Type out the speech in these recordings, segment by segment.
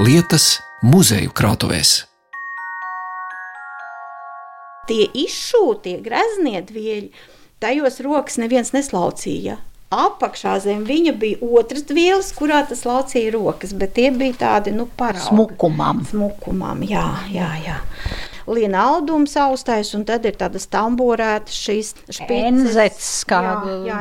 lietas muzeju krātuvēs. Tie izšūtie greznie dvieļi, tajos rokas neviens neslaucīja. Apakšā zem viņa bija otrs dvielis, kurā tas laucīja rokas, bet tie bija tādi nu, paraugi. Smukumam. Smukumam, jā, jā. jā. Liena audums austais, un tad ir tādas tamborētas šīs Enzets, kā Jā,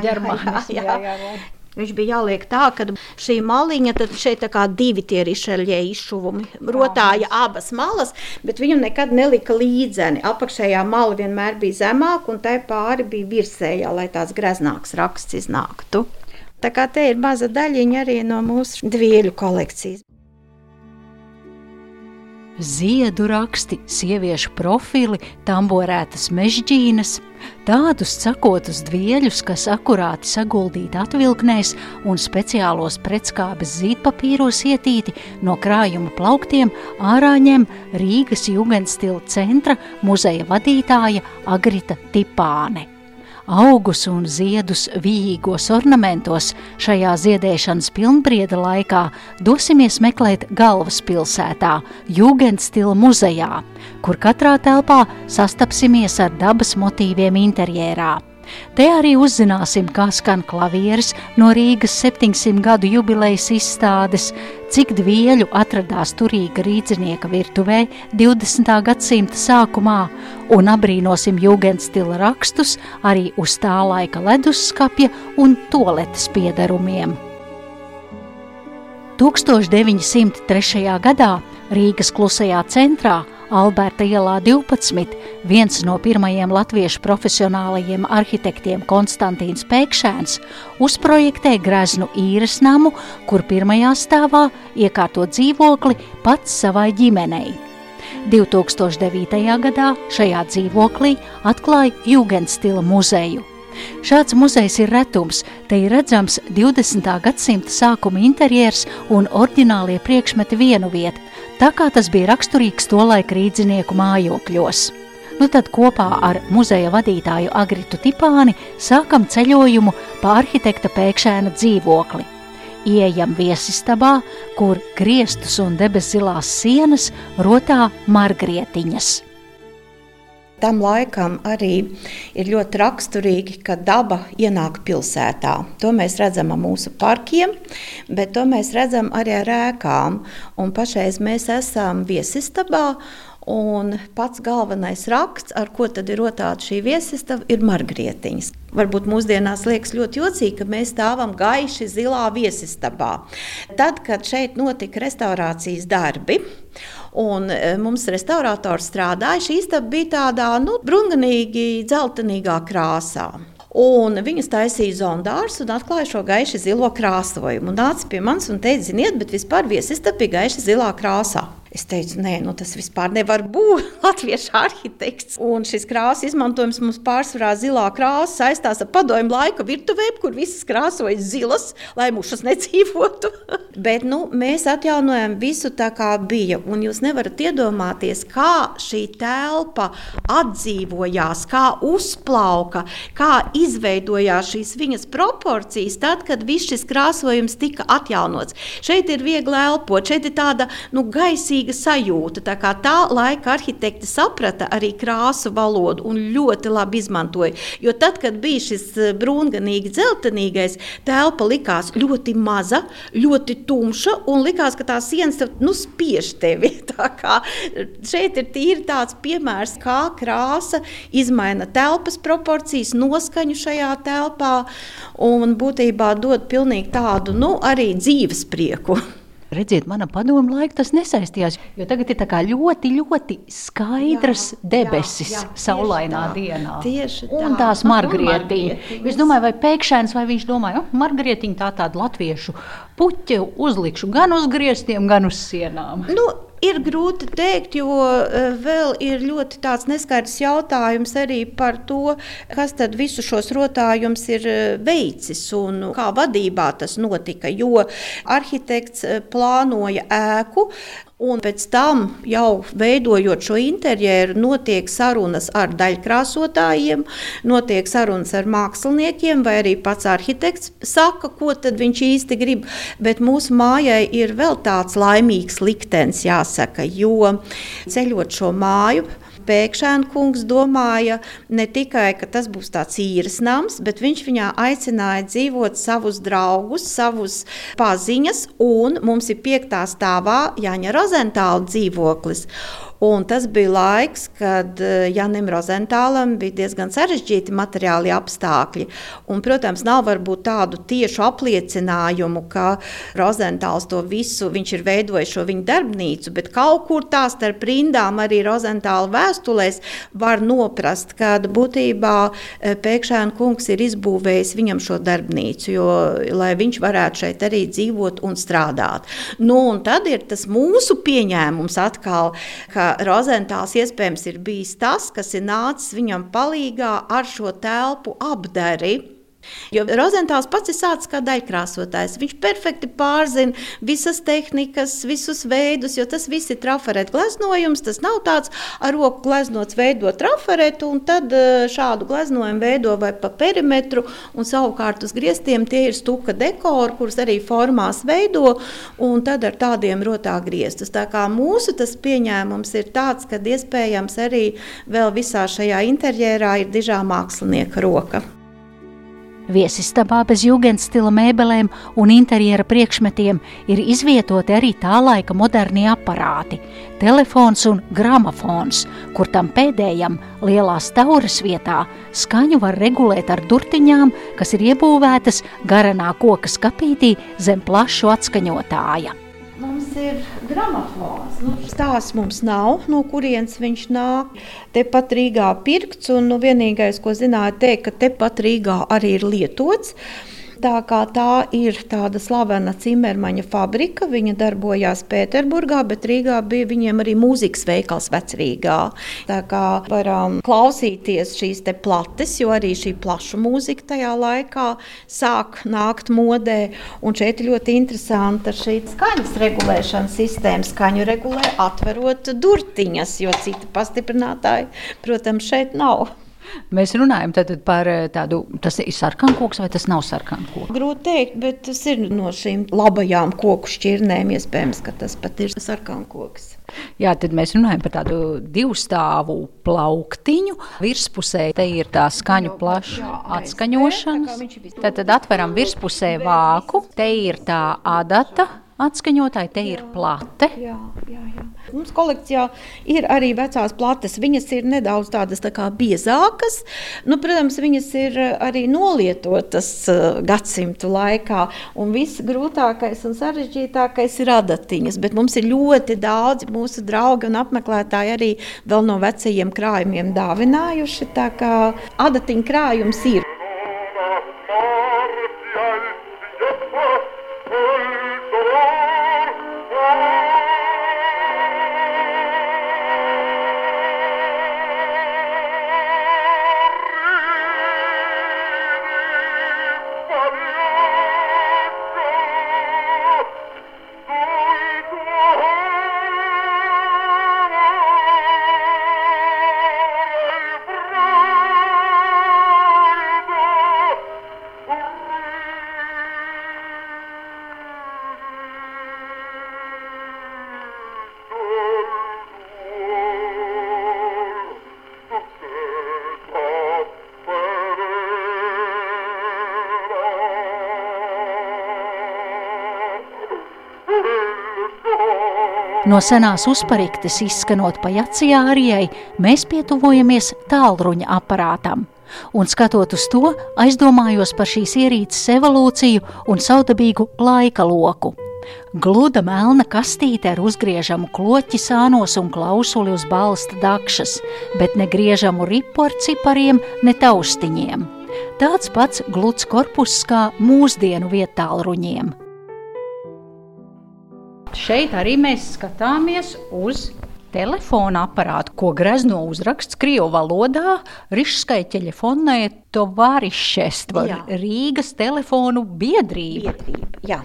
Viņš bija jāliek tā, ka šī maliņa, tad šeit kā divi tie rišeļie izšuvumi, rotāja abas malas, bet viņu nekad nelika līdzeni. Apakšējā mala vienmēr bija zemāka, un tai pāri bija virsējā, lai tāds greznāks raksts iznāktu. Tā kā te ir maza daļiņa arī no mūsu dvieļu kolekcijas. Ziedu raksti, sieviešu profili, tamborētas mežģīnas, tādus cakotus dvieļus, kas akurāti saguldīti atvilknēs un speciālos pretskābes zīdpapīros ietīti no krājuma plauktiem ārā ņem Rīgas Jugendstila centra muzeja vadītāja Agrita Tipāne augus un ziedus vījīgos ornamentos šajā ziedēšanas pilnbrieda laikā dosimies meklēt galvaspilsētā, Jūgendstila muzejā, kur katrā telpā sastapsimies ar dabas motīviem interjerā. Te arī uzzināsim, kā skan klavieris no Rīgas 700 gadu jubilejas izstādes, cik dvieļu atradās turīga rīdzinieka virtuvē 20. gadsimta sākumā, un abrīnosim jūgenstila rakstus arī uz tā laika ledusskapja un toaletes piedarumiem. 1903. gadā Rīgas klusajā centrā Alberta ielā 12, viens no pirmajiem latviešu profesionālajiem arhitektiem Konstantīns Pēkšēns uzprojektē greznu īres namu, kur pirmajā stāvā iekārto dzīvokli pats savai ģimenei. 2009. gadā šajā dzīvoklī atklāja Jugendstila muzeju. Šāds muzejs ir retums. Te ir redzams 20. gadsimta sākuma interjers un oriģinālie priekšmeti vienu vietu, tā kā tas bija raksturīgs tolaik rīdzinieku mājokļos. Nu tad kopā ar muzeja vadītāju Agritu Tipāni sākam ceļojumu pa arhitekta pēkšēna dzīvokli. Ieejam viesistabā, kur griestus un debeszilās sienas rotā margrietiņas. Tam laikam arī ir ļoti raksturīgi, ka daba ienāk pilsētā. To mēs redzam ar mūsu parkiem, bet to mēs redzam arī ar ēkām. Un pašreiz mēs esam viesistabā. Un pats galvenais raksts, ar ko ir rotāta šī viesistaba, ir margrietiņas. Varbūt mūsdienās liekas ļoti jocīgi, ka mēs stāvam gaiši zilā viesistabā. Tad, kad šeit notika restaurācijas darbi, un e, mums restaurators strādāja, šī istaba bija tādā nu, brunganīgi, dzeltenīgā krāsā. Un viņas taisīja zondārs un atklāja šo gaiši zilo krāsojumu. Nāca pie manis un teica, ziniet, bet vispār viesistaba bija gaiši zilā krāsā. Es teicu, nē, nu tas vispār nevar būt latviešu arhitekts. Un šis krāsa izmantojums mums pārsvarā zilā krāsa saistās ar padomju laika virtuvēm, kur visas krāsojas zilas, lai mušas nedzīvotu. Bet nu, mēs atjaunojam visu tā, kā bija. Un jūs nevarat iedomāties, kā šī telpa atdzīvojās, kā uzplauka, kā izveidojās šīs viņas proporcijas, tad, kad viss šis krāsojums tika atjaunots. Šeit ir viegli elpot, šeit ir tāda nu, gaisīga līdzīga sajūta. Tā kā tā laika arhitekti saprata arī krāsu valodu un ļoti labi izmantoja. Jo tad, kad bija šis eh, brūnganīgi dzeltenīgais, telpa likās ļoti maza, ļoti tumša un likās, ka tā sienas nu, spiež tevi. Kā šeit ir tīri tāds piemērs, kā krāsa izmaina telpas proporcijas, noskaņu šajā telpā un būtībā dod pilnīgi tādu nu, arī dzīves prieku. Redziet, mana padomu laika tas nesaistījās, jo tagad ir ļoti, ļoti skaidrs jā, debesis jā, jā, saulainā tā, dienā. Tieši tā. Un tās margrietiņas. Es domāju, vai pēkšņs, vai viņš domāja, oh, margrietiņa tā tāda latviešu puķe uzlikšu gan uz griestiem, gan uz sienām. Nu, Ir grūti pateikt, jo eh, vēl ir ļoti neskaidrs jautājums arī par to, kas tad visu šos rotājumus ir eh, veicis un kā vadībā tas notika. Jo arhitekts eh, plānoja ēku, Un pēc tam, jau veidojot šo interjeru, notiek sarunas ar daļkrāsotājiem, notiek sarunas ar māksliniekiem, vai arī pats arhitekts saka, ko viņš īsti grib. Bet mūsu mājai ir vēl tāds laimīgs liktenis, jāsaka, jo ceļot šo māju Pēkšēna kungs domāja ne tikai, ka tas būs tāds īres nams, bet viņš viņā aicināja dzīvot savus draugus, savus paziņas, un mums ir piektā stāvā Jāņa Rozentāla dzīvoklis. Un tas bija laiks, kad eh, Janim Rozentālam bija diezgan sarežģīti materiāli apstākļi. Un, protams, nav varbūt tādu tiešu apliecinājumu, ka Rozentāls to visu, ir veidojis šo viņa darbnīcu, bet kaut kur tā starp rindām arī Rozentāla vēstulēs var noprast, ka būtībā eh, Pēkšēna kungs ir izbūvējis viņam šo darbnīcu, jo, lai viņš varētu šeit arī dzīvot un strādāt. Nu, un tad ir tas mūsu pieņēmums atkal, ka Rozentāls iespējams ir bijis tas, kas ir nācis viņam palīdzīgā ar šo telpu apdari. Jo Rozentāls pats ir sācis kā daļkrāsotājs. Viņš perfekti pārzina visas tehnikas, visus veidus, jo tas viss ir trafarēta gleznojums. Tas nav tāds ar roku gleznots, veidot trafarētu, un tad eh, šādu gleznojumu veido vai pa perimetru, un savukārt uz griestiem tie ir stuka dekori, kurus arī formās veido, un tad ar tādiem rotā griestus. Tā kā mūsu tas pieņēmums ir tāds, ka iespējams arī vēl visā šajā interjerā ir dižā mākslinieka roka. Viesistabā bez jūgenstila mēbelēm un interjera priekšmetiem ir izvietoti arī tā laika modernie aparāti - telefons un gramofons, kur tam pēdējam lielās tauras vietā skaņu var regulēt ar durtiņām, kas ir iebūvētas garanā koka skapītī zem plašu atskaņotāja. Mums ir gramofons. Nu, Stāsts mums nav, no kurienes viņš nāk. Tepat Rīgā pirkts, un nu, vienīgais, ko zināju, teikt, ka tepat Rīgā arī ir lietots. Tā kā tā ir tāda slavena cimermaņa fabrika, viņa darbojās Pēterburgā, bet Rīgā bija viņiem arī mūzikas veikals vecrīgā. Tā kā varam klausīties šīs te plates, jo arī šī plaša mūzika tajā laikā sāk nākt modē. Un šeit ir ļoti interesanta šī skaņas regulēšanas sistēma. Skaņu regulē atverot durtiņas, jo citi pastiprinātāji, protams, šeit nav. Mēs runājam par eh, tādu, tas ir sarkankoks vai tas nav sarkankoks? Grūti pateikt, bet tas ir no šīm labajām koku šķirnēm. Iespējams, ka tas pat ir sarkankoks. Jā, tad mēs runājam par tādu divu stāvu plauktiņu. Virspusē te ir tā skaņu plaša atskaņošana. Tad, tad atveram virspusē vāku, te ir tā adata atskaņotāji, te ir plate. Jā, jā, jā. Mums kolekcijā ir arī vecās plates. Viņas ir nedaudz tādas tā kā biezākas. Nu, protams, viņas ir arī nolietotas uh, gadsimtu laikā. Un viss grūtākais un sarežģītākais ir adatiņas. Bet mums ir ļoti daudz mūsu draugi un apmeklētāji arī vēl no vecajiem krājumiem dāvinājuši. Tā kā adatiņu krājums ir. No senās uzpariktes izskanot pa jacijārijai, mēs pietuvojamies tālruņa aparātam. Un skatot uz to, aizdomājos par šīs ierīces evolūciju un saudabīgu laika loku. Gluda melna kastīte ar uzgriežamu kloķi sānos un klausuli uz balsta dakšas, bet ne griežamu ripu ar cipariem, ne taustiņiem. Tāds pats gluds korpus kā mūsdienu vietālruņiem. Šeit arī mēs skatāmies uz telefona aparātu, ko grezno uzraksts Krievijas valodā Rišskai ķeļefonai Tovarišest, Rīgas telefonu biedrība. biedrība jā.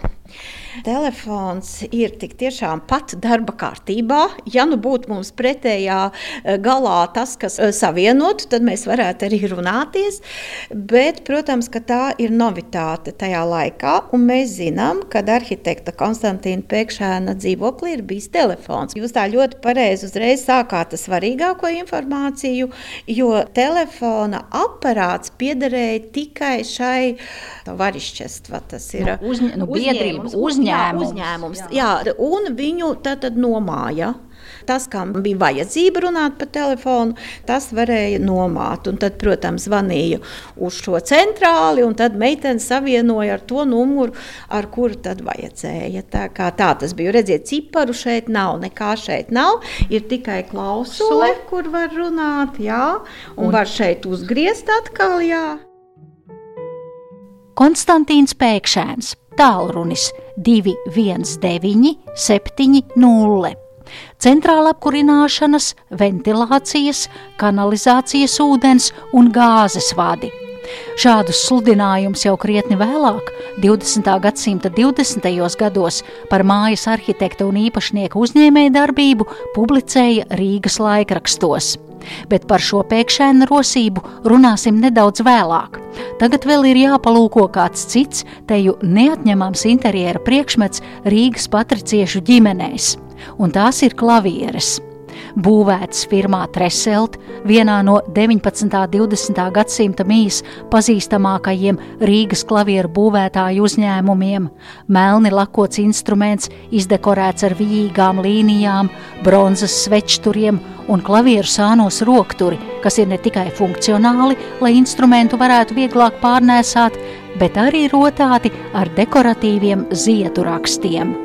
Telefons ir tik tiešām pat darba kārtībā. Ja nu būtu mums pretējā eh, galā tas, kas eh, savienotu, tad mēs varētu arī runāties. Bet, protams, ka tā ir novitāte tajā laikā, un mēs zinām, ka arhitekta Konstantīna Pēkšēna dzīvoklī ir bijis telefons. Jūs tā ļoti pareizi uzreiz sākāt ar svarīgāko informāciju, jo telefona aparāts piederēja tikai šai varišķestva. Tas ir nu, uzņ, nu, biedrība, uzņēmums. Jā, uzņēmums jā. Jā, un viņu tad, tad nomāja. Tas, kam bija vajadzība runāt pa telefonu, tas varēja nomāt. Un tad, protams, zvanīja uz šo centrāli, un tad meitene savienoja ar to numuru, ar kuru tad vajadzēja. Tā, tā tas bija. Redziet, ciparu šeit nav, nekā šeit nav. Ir tikai klausule, kur var runāt, jā, un, un var šeit uzgriezt atkal. Jā. Konstantīns Pēkšēns, tālrunis 219, 70 centrāla apkurināšanas, ventilācijas, kanalizācijas ūdens un gāzes vadi. Šādus sludinājumus jau krietni vēlāk, 20. gadsimta 20. gados, par mājas arhitekta un īpašnieku uzņēmēju darbību publicēja Rīgas laikrakstos. Bet par šo pēkšēnu rosību runāsim nedaudz vēlāk. Tagad vēl ir jāpalūko kāds cits, teju neatņemams interjera priekšmets Rīgas patriciešu ģimenēs un tās ir klavieres. Būvēts firmā Treselt, vienā no 19. un 20. gadsimta mīs pazīstamākajiem Rīgas klavieru būvētāju uzņēmumiem. Melni lakots instruments, izdekorēts ar vijīgām līnijām, bronzas svečturiem un klavieru sānos rokturi, kas ir ne tikai funkcionāli, lai instrumentu varētu vieglāk pārnēsāt, bet arī rotāti ar dekoratīviem ziedu rakstiem.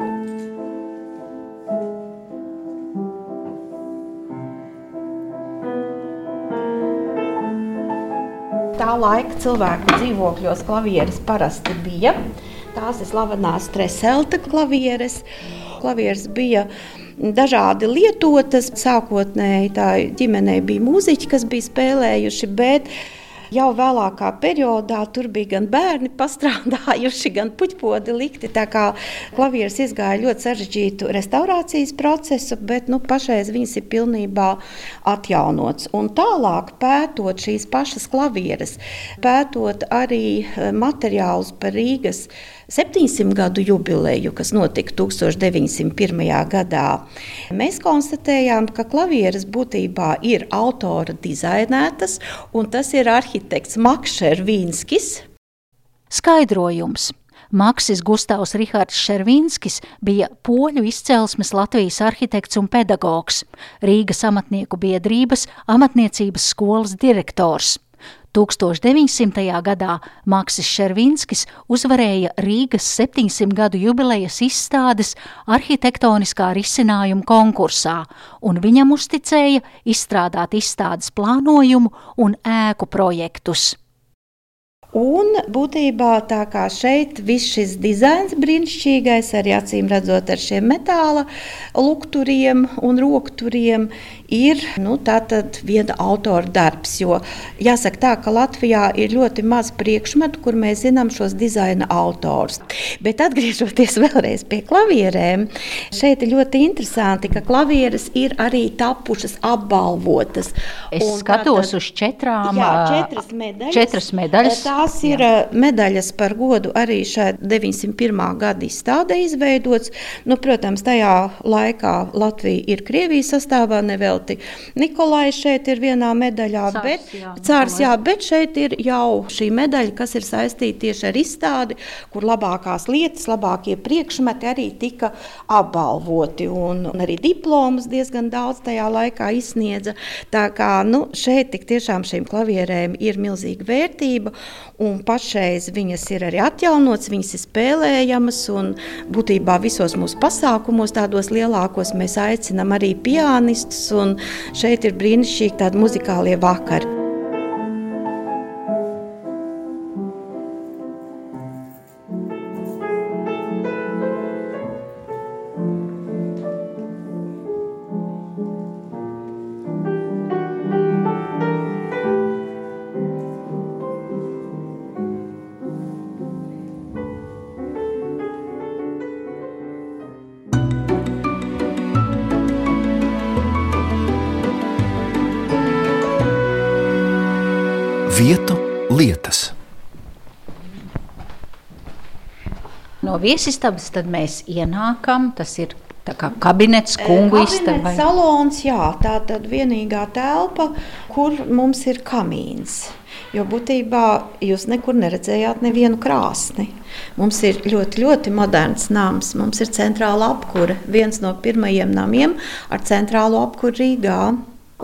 Tā laika cilvēku dzīvokļos klavieres parasti bija. Tās ir slavenās treselta klavieres. Klavieres bija dažādi lietotas. Sākotnēji tā ģimenei bija mūziķi, kas bija spēlējuši, bet Jau vēlākā periodā tur bija gan bērni pastrādājuši, gan puķpodi likti. Tā kā klavieres izgāja ļoti sarežģītu restaurācijas procesu, bet nu, pašreiz viņas ir pilnībā atjaunots. Un tālāk pētot šīs pašas klavieres, pētot arī eh, materiālus par Rīgas 700 gadu jubileju, kas notika 1901. gadā, mēs konstatējām, ka klavieres būtībā ir autora dizainētas, un tas ir arhitekts Maks Šervīnskis. Skaidrojums. Maksis Gustavs Rihards Šervīnskis bija poļu izcelsmes Latvijas arhitekts un pedagogs, Rīgas amatnieku biedrības amatniecības skolas direktors. 1900. gadā Maksis Šervinskis uzvarēja Rīgas 700 gadu jubilejas izstādes arhitektoniskā risinājuma konkursā, un viņam uzticēja izstrādāt izstādes plānojumu un ēku projektus. Un būtībā tā kā šeit viss šis dizains brīnišķīgais, arī acīm redzot ar šiem metāla lukturiem un rokturiem, ir nu, viena autora darbs. Jo jāsaka tā, ka Latvijā ir ļoti maz priekšmetu, kur mēs zinām šos dizaina autors. Bet atgriežoties vēlreiz pie klavierēm, šeit ir ļoti interesanti, ka klavieres ir arī tapušas apbalvotas. Es un skatos tātad, uz četrām, jā, četras medaļas. Četras medaļas. Tā Tās ir Jā. medaļas par godu arī šai 901. gada izstādē izveidots. Nu, protams, tajā laikā Latvija ir Krievijas sastāvā, nevelti Nikolai šeit ir vienā medaļā, cārs, bet, jā, cārs, jā, bet šeit ir jau šī medaļa, kas ir saistīta tieši ar izstādi, kur labākās lietas, labākie priekšmeti arī tika apbalvoti. Un, un arī diplomas diezgan daudz tajā laikā izsniedza. Tā kā nu, šeit tiešām šīm klavierēm ir milzīga vērtība. Un pašreiz viņas ir arī atjaunotas, viņas ir spēlējamas. Būtībā visos mūsu pasākumos, tādos lielākos, mēs aicinām arī pianistus. Šeit ir brīnišķīgi tādi muzikālie vakari. Viesistabas tad mēs ienākam, tas ir kā kabinets, kungu istaba. Kabinets, salons, jā, tā tad vienīgā telpa, kur mums ir kamīns. Jo būtībā jūs nekur neredzējāt nevienu krāsni. Mums ir ļoti, ļoti moderns nams. Mums ir centrāla apkūra, viens no pirmajiem namiem ar centrālo apkūru Rīgā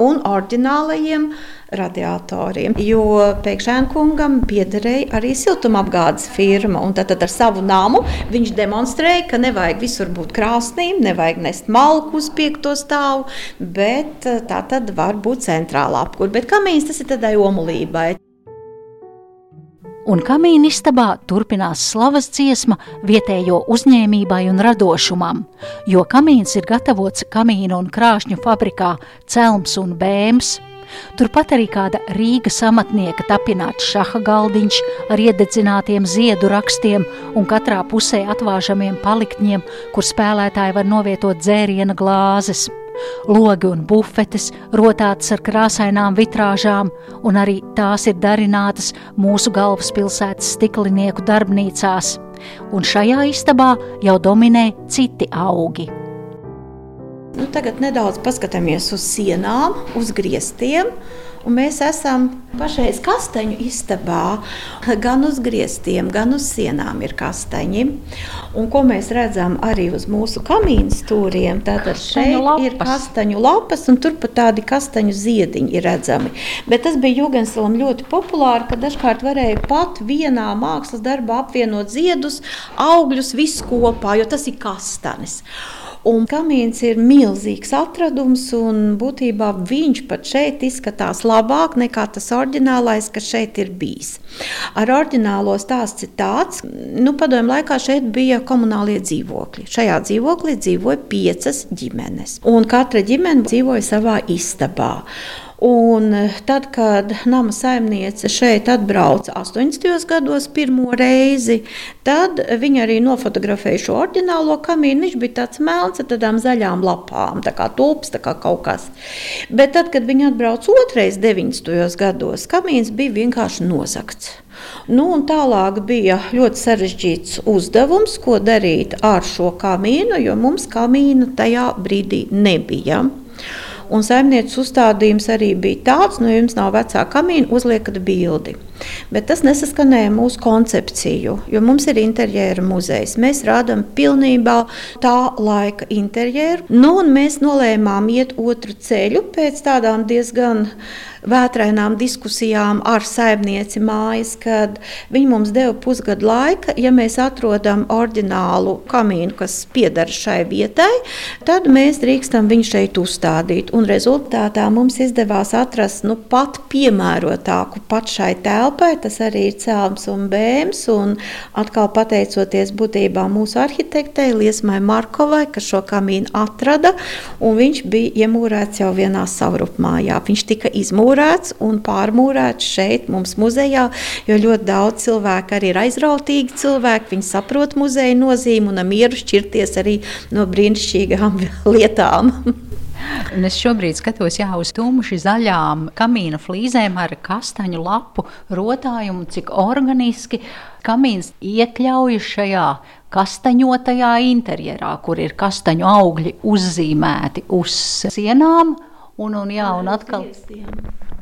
un oriģinālajiem radiatoriem. Jo Pēkšņkungam piederēja arī siltumapgādes firma. Tad, tad ar savu namu viņš demonstrēja, ka nevajag visur būt krāsnīm, nevajag nest malku uz piekto stāvu, bet eh, tā tad var būt centrāla apkūra. Bet kamīns tas ir tādai omulībai. Un kamīna istabā turpinās slavas dziesma vietējo uzņēmībai un radošumam, jo kamīns ir gatavots kamīna un krāšņu fabrikā Celms un Bēms. Turpat arī kāda Rīgas amatnieka tapināts šaha galdiņš ar iededzinātiem ziedu rakstiem un katrā pusē atvāžamiem paliktņiem, kur spēlētāji var novietot dzēriena glāzes. Logi un bufetes rotātas ar krāsainām vitrāžām, un arī tās ir darinātas mūsu galvaspilsētas stiklinieku darbnīcās. Un šajā istabā jau dominē citi augi. Nu, tagad nedaudz paskatāmies uz sienām, uz griestiem. Mēs esam pašreiz kasteņu istabā. Gan uz griestiem, gan uz sienām ir kasteņi. Un ko mēs redzam arī uz mūsu kamīna stūriem, tad šeit lapas. ir kasteņu lapas, un turpat tādi kasteņu ziediņi ir redzami. Bet tas bija Jugensilam ļoti populāri, ka dažkārt varēja pat vienā mākslas darbā apvienot ziedus, augļus, visu kopā, jo tas ir kastanis. Un kamīns ir milzīgs atradums, un būtībā viņš pat šeit izskatās labāk nekā tas oriģinālais, kas šeit ir bijis. Ar oriģinālo stāsts ir tāds, ka nu, padomju laikā šeit bija komunālie dzīvokļi. Šajā dzīvoklī dzīvoja piecas ģimenes, un katra ģimene dzīvoja savā istabā. Un eh, tad, kad nama saimniece šeit atbrauca 80. gados pirmo reizi, tad viņa arī nofotografēja šo oriģinālo kamīnu. Viņš bija tāds melns ar tādām zaļām lapām, tā kā tulps, tā kā kaut kas. Bet tad, kad viņa atbrauca otrais 90. gados, kamīns bija vienkārši nozagts. Nu, tālāk bija ļoti sarežģīts uzdevums, ko darīt ar šo kamīnu, jo mums kamīna tajā brīdī nebija. Un saimnieces uzstādījums arī bija tāds, nu, ja jums nav vecā kamīna, uzliekat bildi. Bet tas nesaskanēja mūsu koncepciju, jo mums ir interjera muzejs. Mēs rādām pilnībā tā laika interjeru. Nu, mēs nolēmām iet otru ceļu pēc tādām diezgan vētrainām diskusijām ar saimnieci mājas, kad viņi mums deva pusgadu laika. Ja mēs atrodam oriģinālu kamīnu, kas pieder šai vietai, tad mēs drīkstam viņu šeit uzstādīt. Un rezultātā mums izdevās atrast nu, pat piemērotāku pat šai telpai. Tas arī ir cēlums un bēns. Un atkal pateicoties būtībā mūsu arhitektei Liesmai Markovai, kas šo kamīnu atrada, un viņš bija iemūrēts jau vienā savrupmājā. Viņš tika izmūrēts un pārmūrēts šeit, mums muzejā. Jo ļoti daudz cilvēku arī ir aizrautīgi cilvēki. Viņi saprot muzeja nozīmi un mieru šķirties arī no brīnišķīgām lietām. Un es šobrīd skatos jā, uz tumši zaļām kamīna flīzēm ar kastaņu lapu rotājumu, cik organiski kamīns iekļaujas šajā kastaņotajā interjerā, kur ir kastaņu augļi uzzīmēti uz sienām. Un, un, jā, un atkal.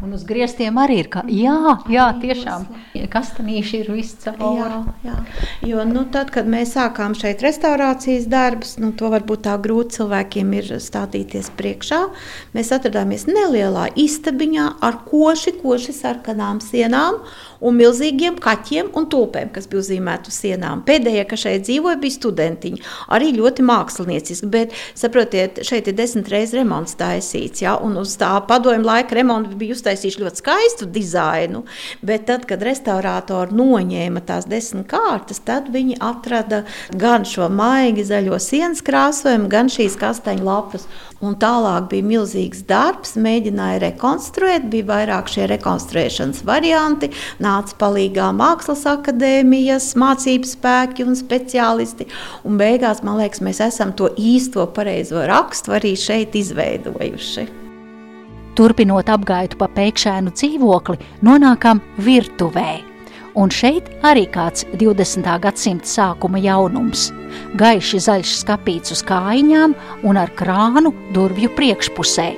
Un uz griestiem arī ir. Kā, jā, jā, tiešām. Kastanīši ir viss cauri. Jā, jā. Jo, nu, tad, kad mēs sākām šeit restaurācijas darbus, nu, to varbūt tā grūti cilvēkiem ir stādīties priekšā. Mēs atradāmies nelielā istabiņā ar koši, koši sarkanām sienām un milzīgiem kaķiem un tulpēm, kas bija uzzīmēti uz sienām. Pēdējie, kas šeit dzīvoja, bija studentiņi. Arī ļoti mākslinieciski, bet, saprotiet, šeit ir desmit reizes remonts taisīts, ja, un uz tā padomju laika remonta bija uztaisīts ļoti skaistu dizainu, bet tad, kad restaurātori noņēma tās desmit kārtas, tad viņi atrada gan šo maigi zaļo sienas krāsojumu, gan šīs kastaņu lapas. Un tālāk bija milzīgs darbs, mēģināja rekonstruēt, bija vairāk šie rekonstruēšanas varianti, nāca palīgā mākslas akadēmijas, mācību spēki un speciālisti. Un beigās, man liekas, mēs esam to īsto pareizo rakstu arī šeit izveidojuši. Turpinot apgaitu pa pēkšēnu dzīvokli, nonākam virtuvē. Un šeit arī kāds 20. gadsimta sākuma jaunums. Gaiši zaļš skāpīts uz kājiņām un ar krānu durvju priekšpusē.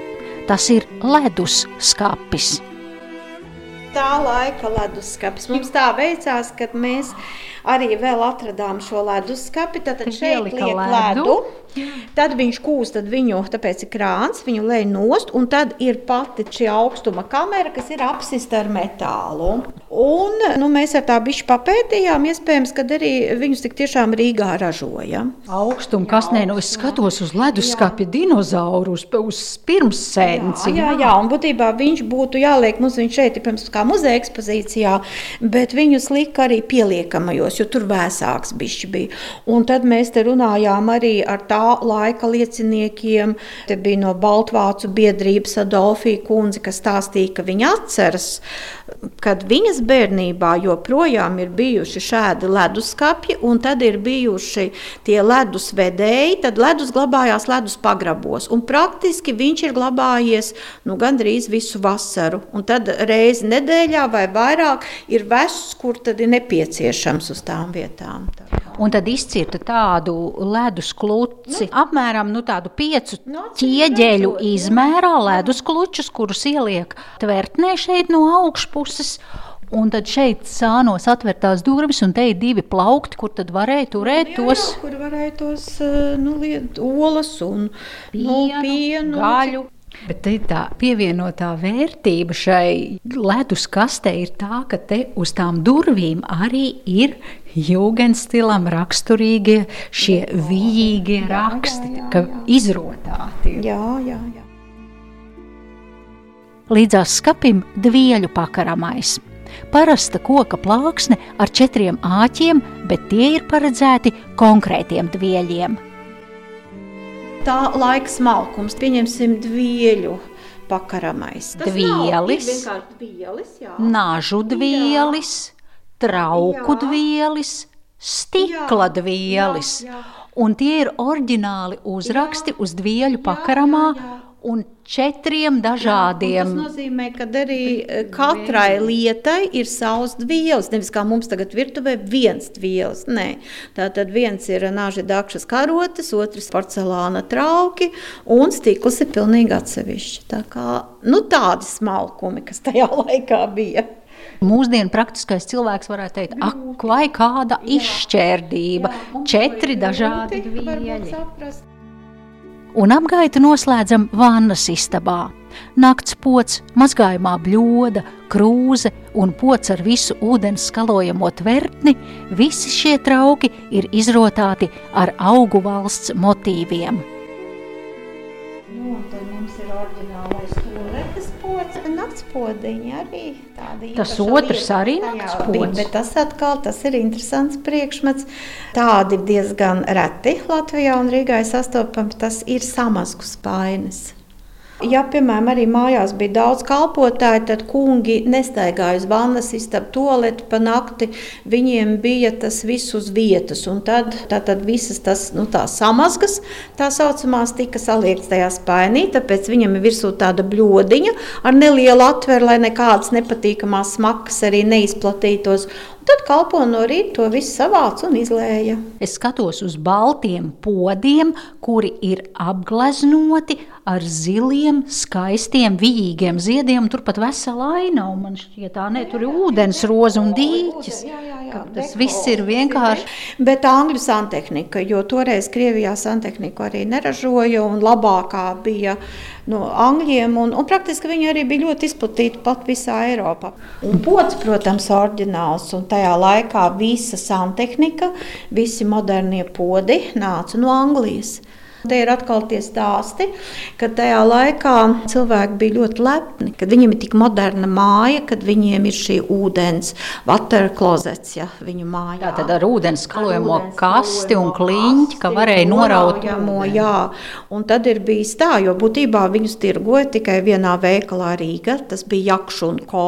Tas ir ledus skāpis. Tā laika leduskapis. Mums tā veicās, ka mēs arī vēl atradām šo leduskapi. Tad šeit liek ledu. ledu. Tad viņš kūst, tad viņu, tāpēc ir krāns, viņu lej nost, un tad ir pati šī augstuma kamera, kas ir apsista ar metālu. Un, nu, mēs ar tā bišķi papētījām, iespējams, ka arī viņus tik tiešām Rīgā ražoja. Augstuma, kas nē, nu es skatos uz leduskapja dinozauru, uz, pirmsēnci. Jā, jā, jā, un būtībā viņš būtu jāliek, mums viņš šeit ir, pirms kā muzeja ekspozīcijā, bet viņus lika arī pieliekamajos, jo tur vēsāks bišķi bija. Un tad mēs te runājām arī ar tā laika lieciniekiem. Te bija no Baltvācu biedrības Adolfija kundze, kas stāstīja, ka viņa atceras, kad viņas bērnībā joprojām ir bijuši šādi leduskapji, un tad ir bijuši tie ledus vedēji, tad ledus glabājās ledus pagrabos, praktiski viņš ir glabājies nu, gandrīz visu vasaru, un tad reizi nedēļā vai vairāk ir vests, kur tad ir nepieciešams uz tām vietām. Tā un tad izcirta tādu ledus kluci, nu, apmēram nu, tādu piecu nu, ķieģeļu izmērā ledus klučus, kurus ieliek tvertnē šeit no augšpuses. Un tad šeit sānos atvērtās durvis, un te ir divi plaukti, kur tad varēja turēt jā, tos jā, kur varēja tos eh, nu, liet, olas un pienu, nu, pienu gaļu. Bet tā pievienotā vērtība šai ledus kastē ir tā, ka te uz tām durvīm arī ir jūgenstilam raksturīgie šie vījīgie raksti, jā, jā, jā, ka izrotāti. Jā, jā, jā. Līdzās skapim dvieļu pakaramais. Parasta koka plāksne ar četriem āķiem, bet tie ir paredzēti konkrētiem dvieļiem tā laika smalkums, pieņemsim dvieļu pakaramais. Dvielis, dvielis jā. nažu dvielis, trauku jā. dvielis, stikla jā. dvielis. Jā, jā. Un tie ir oriģināli uzraksti jā. uz dvieļu pakaramā. Jā, jā, jā un četriem dažādiem. Jā, tas nozīmē, ka arī eh, katrai lietai ir savs dvielas. Nevis kā mums tagad virtuvē viens dvielas. Nē, tā tad viens ir nāža dakšas karotes, otrs porcelāna trauki un stikls ir pilnīgi atsevišķi. Tā kā, nu tādi smalkumi, kas tajā laikā bija. Mūsdienu praktiskais cilvēks varētu teikt, ak, vai kāda izšķērdība, jā, četri dažādi vieļi un apgaitu noslēdzam vannas istabā. Nakts pots, mazgājumā bļoda, krūze un pots ar visu ūdens skalojamo tvertni, visi šie trauki ir izrotāti ar augu valsts motīviem. Nu, tad mums ir oriģinālais naktspodiņi arī tādi. Tas otrs arī naktspods. Bet tas atkal, tas ir interesants priekšmets. Tādi diezgan reti Latvijā un Rīgā sastopami, tas ir samasku spainis. Ja, piemēram, arī mājās bija daudz kalpotāju, tad kungi nestaigāja uz vannas istabu toaleti pa nakti. Viņiem bija tas viss uz vietas, un tad, tad, tad visas tas nu, samazgas, tā saucamās, tika saliektas tajā spainī, tāpēc viņam ir virsū tāda bļodiņa ar nelielu atveru, lai nekādas nepatīkamās smakas arī neizplatītos. Tad kalpo no rīta to visu savāca un izlēja. Es skatos uz baltiem podiem, kuri ir apgleznoti ar ziliem, skaistiem, vijīgiem ziediem. Turpat vesela aina, un man šķiet, tā ne, tur ir ūdens roza un dīķis. Jā, jā, jā, tas viss ir vienkārši. Bet angļu santehnika, jo toreiz Krievijā santehniku arī neražoja un labākā bija no angļiem, un, un praktiski viņi arī bija ļoti izplatīti pat visā Eiropā. Un pods, protams, ir oriģināls, un tajā laikā visa santehnika, visi modernie podi nāca no Anglijas. Te ir atkal tie stāsti, ka tajā laikā cilvēki bija ļoti lepni, kad viņiem ir tik moderna māja, kad viņiem ir šī ūdens, water closets, ja viņu mājā. Tā tad ar ūdens skalojamo kasti un kliņķi, ka varēja noraut. Jā, un tad ir bijis tā, jo būtībā viņus tirgoja tikai vienā veikalā Rīga, tas bija Jakšu un Ko,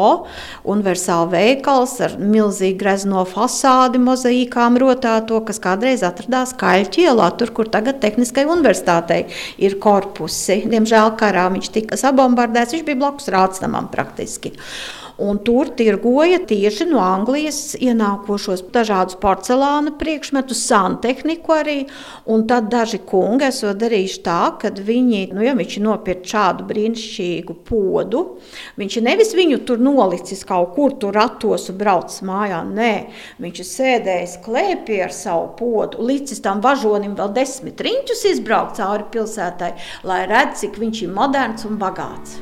universāla veikals ar milzīgu grezno fasādi mozaīkām rotāto, kas kādreiz atradās Kaļķielā, tur, kur tagad tehniskai universitāte universitātei ir korpusi. Diemžēl karā viņš tika sabombardēts, viņš bija blakus rādstamam praktiski. Un tur tirgoja tieši no Anglijas ienākošos dažādus porcelāna priekšmetus, santehniku arī. Un tad daži kungi esot darījuši tā, ka viņi, nu, ja viņš nopirka šādu brīnišķīgu podu, viņš nevis viņu tur nolicis kaut kur tur ratos un braucis mājā, nē, viņš ir sēdējis klēpī ar savu podu, licis tam važonim vēl desmit riņķus izbraukt cauri pilsētai, lai redz, cik viņš ir moderns un bagāts.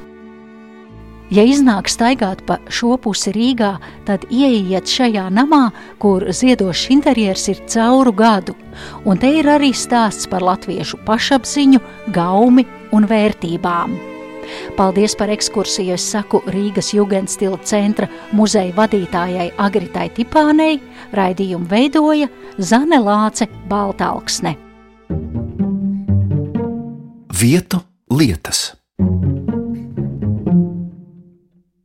Ja iznāk staigāt pa šo pusi Rīgā, tad ieiet šajā namā, kur ziedošs interjers ir cauru gadu, un te ir arī stāsts par latviešu pašapziņu, gaumi un vērtībām. Paldies par ekskursiju, es saku Rīgas Jugendstila centra muzeja vadītājai Agritai Tipānei, raidījumu veidoja Zane Lāce Baltalksne. Vietu lietas.